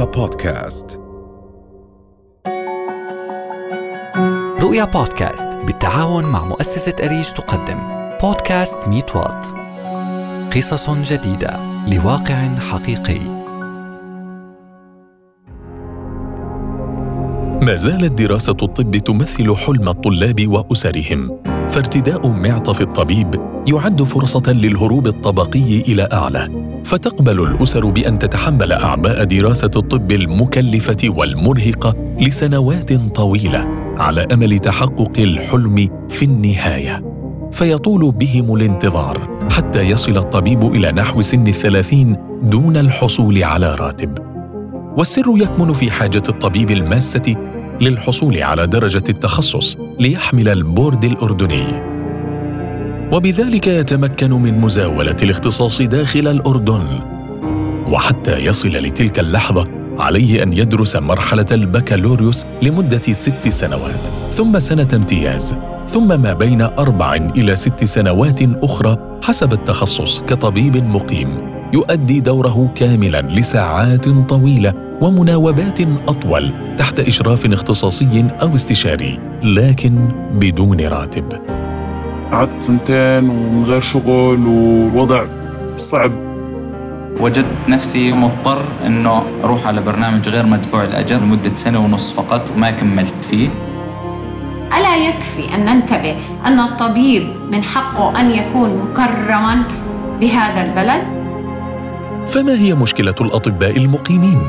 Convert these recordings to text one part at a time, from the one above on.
رؤيا بودكاست. رؤيا بودكاست بالتعاون مع مؤسسة أريج تقدم. بودكاست ميت وات. قصص جديدة. لواقع حقيقي. ما زالت دراسة الطب تمثل حلم الطلاب وأسرهم. فارتداء معطف الطبيب يعد فرصة للهروب الطبقي إلى أعلى. فتقبل الأسر بأن تتحمل أعباء دراسة الطب المكلفة والمرهقة لسنوات طويلة على أمل تحقق الحلم في النهاية. فيطول بهم الانتظار حتى يصل الطبيب إلى نحو سن الثلاثين دون الحصول على راتب. والسر يكمن في حاجة الطبيب الماسة للحصول على درجة التخصص ليحمل البورد الأردني. وبذلك يتمكن من مزاولة الاختصاص داخل الأردن. وحتى يصل لتلك اللحظة عليه أن يدرس مرحلة البكالوريوس لمدة ست سنوات ثم سنة امتياز ثم ما بين أربع إلى ست سنوات أخرى حسب التخصص كطبيب مقيم يؤدي دوره كاملا لساعات طويلة ومناوبات أطول تحت إشراف اختصاصي أو استشاري لكن بدون راتب. قعدت سنتين ومن غير شغل والوضع صعب وجدت نفسي مضطر إنه أروح على برنامج غير مدفوع الأجر لمدة سنة ونص فقط وما كملت فيه ألا يكفي أن ننتبه أن الطبيب من حقه أن يكون مكرما بهذا البلد؟ فما هي مشكلة الأطباء المقيمين؟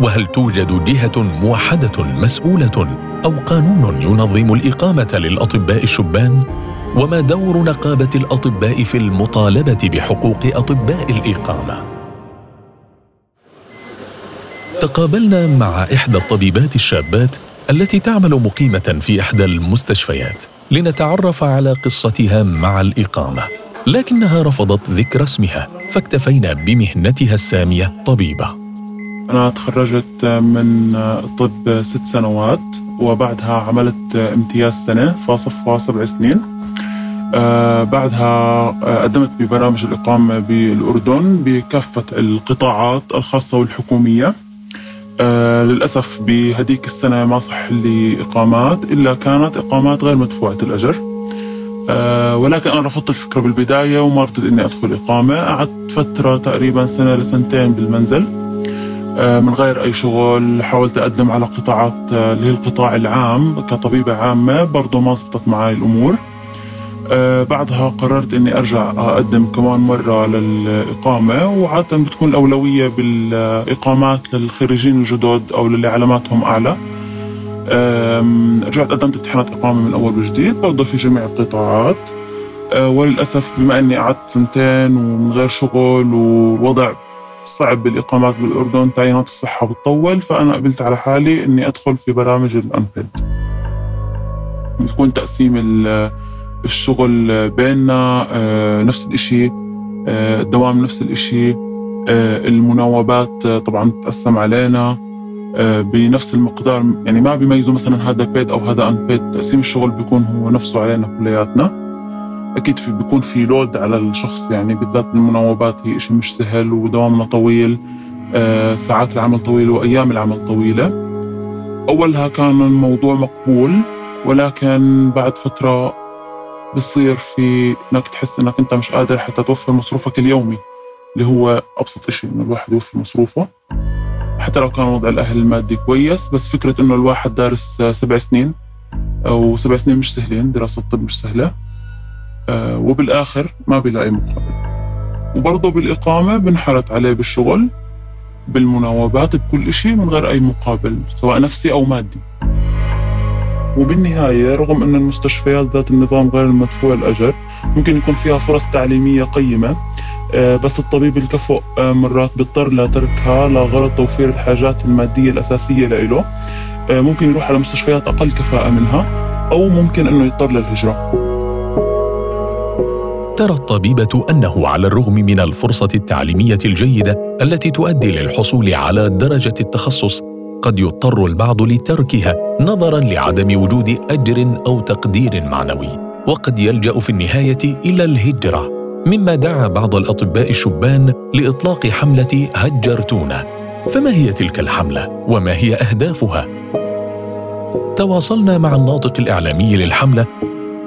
وهل توجد جهة موحدة مسؤولة أو قانون ينظم الإقامة للأطباء الشبان؟ وما دور نقابة الأطباء في المطالبة بحقوق أطباء الإقامة؟ تقابلنا مع إحدى الطبيبات الشابات التي تعمل مقيمة في إحدى المستشفيات لنتعرف على قصتها مع الإقامة لكنها رفضت ذكر اسمها فاكتفينا بمهنتها السامية طبيبة أنا تخرجت من الطب ست سنوات وبعدها عملت امتياز سنة فاصف سبع سنين بعدها قدمت ببرامج الإقامة بالأردن بكافة القطاعات الخاصة والحكومية. آه للأسف بهديك السنة ما صح لي إقامات إلا كانت إقامات غير مدفوعة الأجر. آه ولكن أنا رفضت الفكرة بالبداية وما رضيت إني أدخل إقامة. قعدت فترة تقريبا سنة لسنتين بالمنزل. آه من غير أي شغل حاولت أقدم على قطاعات آه، اللي هي القطاع العام كطبيبة عامة. برضو ما زبطت معي الأمور. آه بعدها قررت إني أرجع أقدم كمان مرة للإقامة وعادة بتكون الأولوية بالإقامات للخريجين الجدد أو للي علاماتهم أعلى. رجعت قدمت امتحانات إقامة من أول وجديد برضه في جميع القطاعات. آه وللأسف بما إني قعدت سنتين ومن غير شغل والوضع صعب بالإقامات بالأردن تعيينات الصحة بتطول فأنا قبلت على حالي إني أدخل في برامج الانبيد بتكون تقسيم الشغل بيننا آه، نفس الإشي آه، الدوام نفس الإشي آه، المناوبات طبعا تقسم علينا بنفس المقدار يعني ما بيميزوا مثلا هذا بيد أو هذا ان بيد تقسيم الشغل بيكون هو نفسه علينا كلياتنا. أكيد في بيكون في لود على الشخص يعني بالذات المناوبات هي شيء مش سهل ودوامنا طويل ساعات العمل طويله وأيام العمل طويلة. أولها كان الموضوع مقبول ولكن بعد فترة بصير في إنك تحس إنك أنت مش قادر حتى توفر مصروفك اليومي اللي هو أبسط شيء إنه الواحد يوفر مصروفه. حتى لو كان وضع الأهل المادي كويس بس فكرة إنه الواحد دارس سبع سنين أو سبع سنين مش سهلين دراسة الطب مش سهلة آه، وبالآخر ما بيلاقي مقابل. وبرضه بالإقامة بنحرت عليه بالشغل بالمناوبات بكل شيء من غير أي مقابل سواء نفسي أو مادي. وبالنهاية رغم أن المستشفيات ذات النظام غير المدفوع الأجر ممكن يكون فيها فرص تعليمية قيمة آه، بس الطبيب الكفؤ آه، مرات بيضطر لتركها لغرض توفير الحاجات المادية الأساسية له آه، ممكن يروح على مستشفيات أقل كفاءة منها أو ممكن أنه يضطر للهجرة. ترى الطبيبة أنه على الرغم من الفرصة التعليمية الجيدة التي تؤدي للحصول على درجة التخصص قد يضطر البعض لتركها نظرا لعدم وجود أجر أو تقدير معنوي. وقد يلجأ في النهاية إلى الهجرة. مما دعا بعض الأطباء الشبان لإطلاق حملة هجرتونا. فما هي تلك الحملة؟ وما هي أهدافها؟ تواصلنا مع الناطق الإعلامي للحملة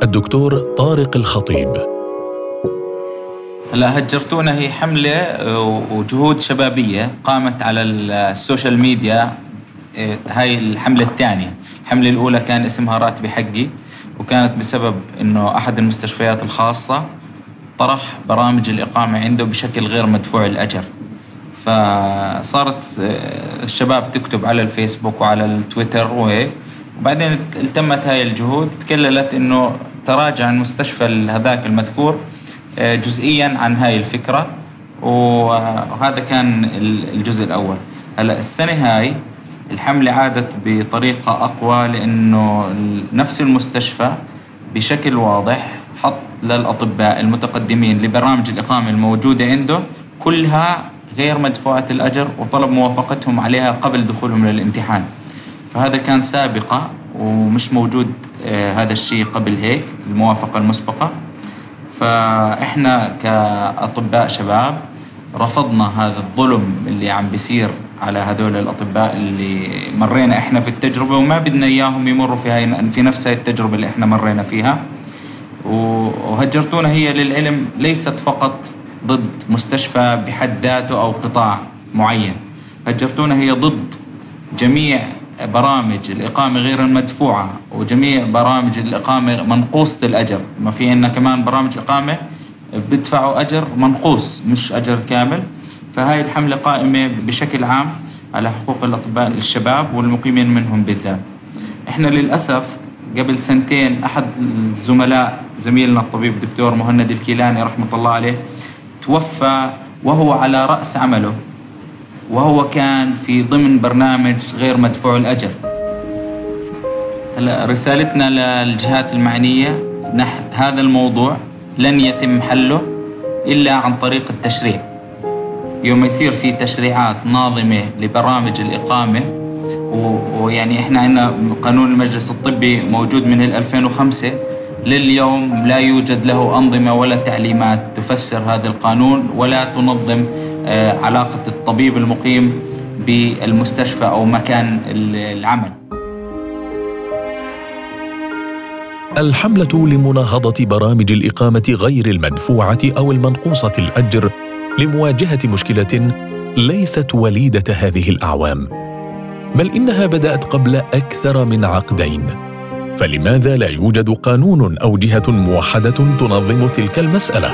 الدكتور طارق الخطيب. هلا هجرتونا هي حملة آه، وجهود شبابية قامت على ال social media هاي الحملة الثانية. الحملة الأولى كان اسمها راتبي حقي وكانت بسبب أنه أحد المستشفيات الخاصة طرح برامج الإقامة عنده بشكل غير مدفوع الأجر. فصارت آه، الشباب تكتب على الفيسبوك وعلى التويتر وهيك وبعدين التمت هاي الجهود تكللت إنه تراجع المستشفى هذاك المذكور آه، جزئيا عن هاي الفكرة. وهذا كان الجزء الأول. هلأ السنة هاي الحملة عادت بطريقة أقوى لأنه نفس المستشفى بشكل واضح حط للأطباء المتقدمين لبرامج الإقامة الموجودة عنده كلها غير مدفوعة الأجر وطلب موافقتهم عليها قبل دخولهم للامتحان. فهذا كان سابقة ومش موجود آه، هذا الشيء قبل هيك الموافقة المسبقة. فإحنا كأطباء شباب رفضنا هذا الظلم اللي عم بيصير على هذول الأطباء اللي مرينا إحنا في التجربة وما بدنا إياهم يمروا في هاي في نفس هاي التجربة اللي إحنا مرينا فيها. وهجرتونا هي للعلم ليست فقط ضد مستشفى بحد ذاته أو قطاع معين. هجرتونا هي ضد جميع برامج الإقامة غير المدفوعة وجميع برامج الإقامة منقوصة الأجر. ما في عندنا كمان برامج إقامة بدفعوا أجر منقوص مش أجر كامل. فهاي الحملة قائمة بشكل عام على حقوق الأطباء الشباب والمقيمين منهم بالذات. إحنا للأسف قبل سنتين أحد الزملاء زميلنا الطبيب الدكتور مهند الكيلاني رحمة الله عليه توفى وهو على رأس عمله وهو كان في ضمن برنامج غير مدفوع الأجر. هلا رسالتنا للجهات المعنية نح هذا الموضوع لن يتم حله إلا عن طريق التشريع. يوم يصير في تشريعات ناظمة لبرامج الإقامة. ويعني إحنا عندنا قانون المجلس الطبي موجود من 2005 لليوم لا يوجد له أنظمة ولا تعليمات تفسر هذا القانون ولا تنظم آه، علاقة الطبيب المقيم بالمستشفى أو مكان العمل. الحملة لمناهضة برامج الإقامة غير المدفوعة أو المنقوصة الأجر لمواجهة مشكلة ليست وليدة هذه الأعوام. بل إنها بدأت قبل أكثر من عقدين. فلماذا لا يوجد قانون أو جهة موحدة تنظم تلك المسألة؟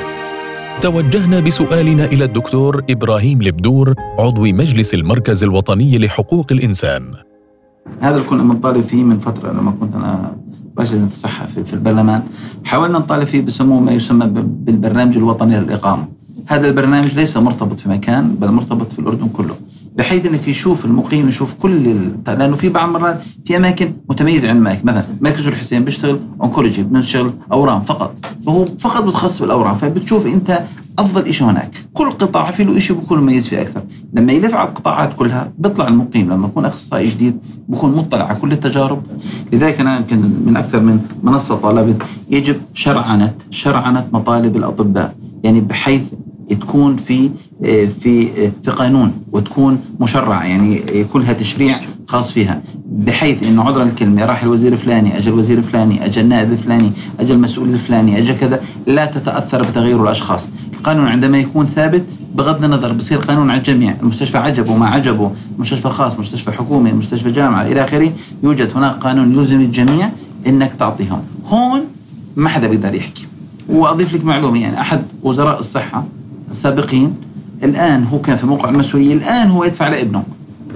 توجهنا بسؤالنا إلى الدكتور إبراهيم لبدور عضو مجلس المركز الوطني لحقوق الإنسان. هذا اللي كنا بنطالب فيه من فترة لما كنت أنا رئيس الصحة في البرلمان حاولنا نطالب فيه بسموه ما يسمى بالبرنامج الوطني للإقامة. هذا البرنامج ليس مرتبط في مكان بل مرتبط في الأردن كله. بحيث إنك يشوف المقيم يشوف كل ال... لأنه في بعض المرات في أماكن متميزة عن اماكن مثلا مركز الحسين بيشتغل اونكولوجي بنشتغل أورام فقط. فهو فقط متخصص بالاورام فبتشوف أنت أفضل شيء هناك. كل قطاع في له شيء بيكون مميز فيه أكثر. لما يلف على القطاعات كلها بيطلع المقيم. لما يكون أخصائي جديد بيكون مطلع على كل التجارب. لذلك أنا يمكن من أكثر من منصة طالبت يجب شرعنة شرعنة مطالب الأطباء. يعني بحيث تكون في آه، في آه، في قانون وتكون مشرعة يعني يكون لها تشريع خاص فيها. بحيث إنه عذرا الكلمة راح الوزير الفلاني أجى الوزير الفلاني أجى النائب الفلاني أجى المسؤول الفلاني أجى كذا لا تتأثر بتغير الأشخاص. القانون عندما يكون ثابت بغض النظر بصير قانون على الجميع. المستشفى عجبه ما عجبه مستشفى خاص مستشفى حكومي مستشفى جامعة إلى آخره يوجد هناك قانون يلزم الجميع إنك تعطيهم. هون ما حدا بيقدر يحكي. وأضيف لك معلومة يعني أحد وزراء الصحة السابقين الآن هو كان في موقع المسؤولية الآن هو يدفع لابنه.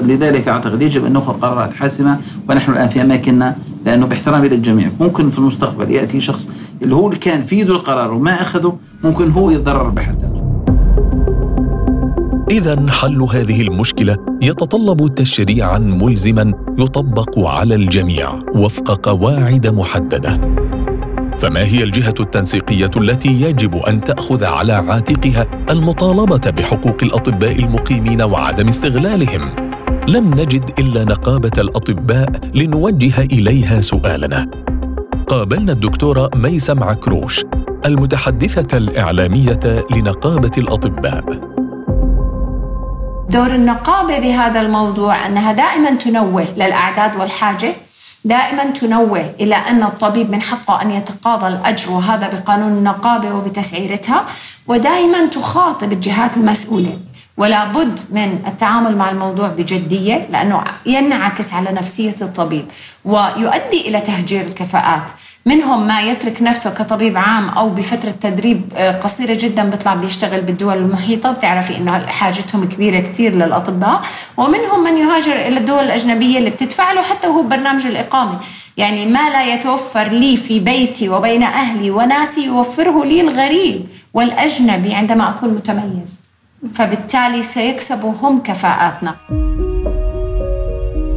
لذلك أعتقد يجب أن نأخذ قرارات حاسمة ونحن الآن في أماكننا لأنه باحترامي للجميع. ممكن في المستقبل يأتي شخص اللي هو اللي كان في يده القرار وما أخذه ممكن هو يتضرر بحد ذاته. إذا حل هذه المشكلة يتطلب تشريعا ملزما يطبق على الجميع وفق قواعد محددة. فما هي الجهة التنسيقية التي يجب أن تأخذ على عاتقها المطالبة بحقوق الأطباء المقيمين وعدم استغلالهم؟ لم نجد إلا نقابة الأطباء لنوجه إليها سؤالنا. قابلنا الدكتورة ميسم عكروش المتحدثة الإعلامية لنقابة الأطباء. دور النقابة بهذا الموضوع أنها دائما تنوه للأعداد والحاجة. دائما تنوه إلى أن الطبيب من حقه أن يتقاضى الأجر وهذا بقانون النقابة وبتسعيرتها ودائما تخاطب الجهات المسؤولة. ولا بد من التعامل مع الموضوع بجدية لأنه ينعكس على نفسية الطبيب ويؤدي إلى تهجير الكفاءات. منهم ما يترك نفسه كطبيب عام أو بفترة تدريب آه، قصيرة جدا بيطلع بيشتغل بالدول المحيطة بتعرفي إنه حاجتهم كبيرة كثير للأطباء. ومنهم من يهاجر إلى الدول الأجنبية اللي بتدفع له حتى وهو برنامج الإقامة. يعني ما لا يتوفر لي في بيتي وبين أهلي وناسي يوفره لي الغريب والأجنبي عندما أكون متميز. فبالتالي سيكسبوا هم كفاءاتنا.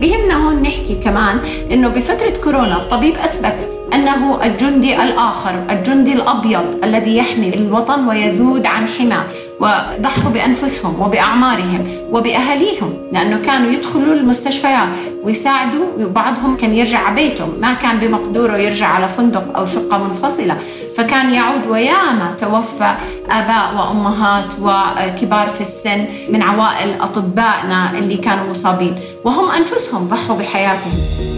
بهمنا هون نحكي كمان إنه بفترة كورونا الطبيب أثبت أنه الجندي الآخر، الجندي الأبيض الذي يحمي الوطن ويذود عن حماه، وضحوا بأنفسهم وبأعمارهم وبأهاليهم، لأنه كانوا يدخلوا المستشفيات ويساعدوا وبعضهم كان يرجع بيته، ما كان بمقدوره يرجع على فندق أو شقة منفصلة، فكان يعود وياما توفى آباء وأمهات وكبار في السن من عوائل أطبائنا اللي كانوا مصابين، وهم أنفسهم ضحوا بحياتهم.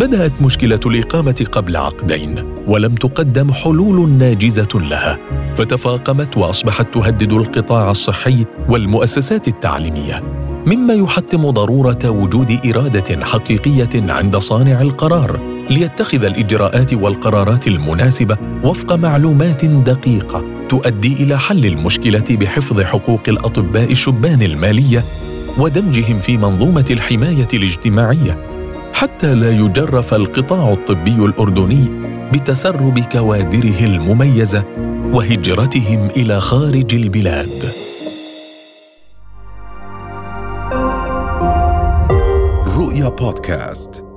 بدأت مشكلة الإقامة قبل عقدين ولم تقدم حلول ناجزة لها فتفاقمت وأصبحت تهدد القطاع الصحي والمؤسسات التعليمية مما يحتم ضرورة وجود إرادة حقيقية عند صانع القرار ليتخذ الإجراءات والقرارات المناسبة وفق معلومات دقيقة تؤدي إلى حل المشكلة بحفظ حقوق الأطباء الشبان المالية ودمجهم في منظومة الحماية الاجتماعية. حتى لا يجرف القطاع الطبي الأردني بتسرب كوادره المميزة وهجرتهم إلى خارج البلاد. رؤيا بودكاست.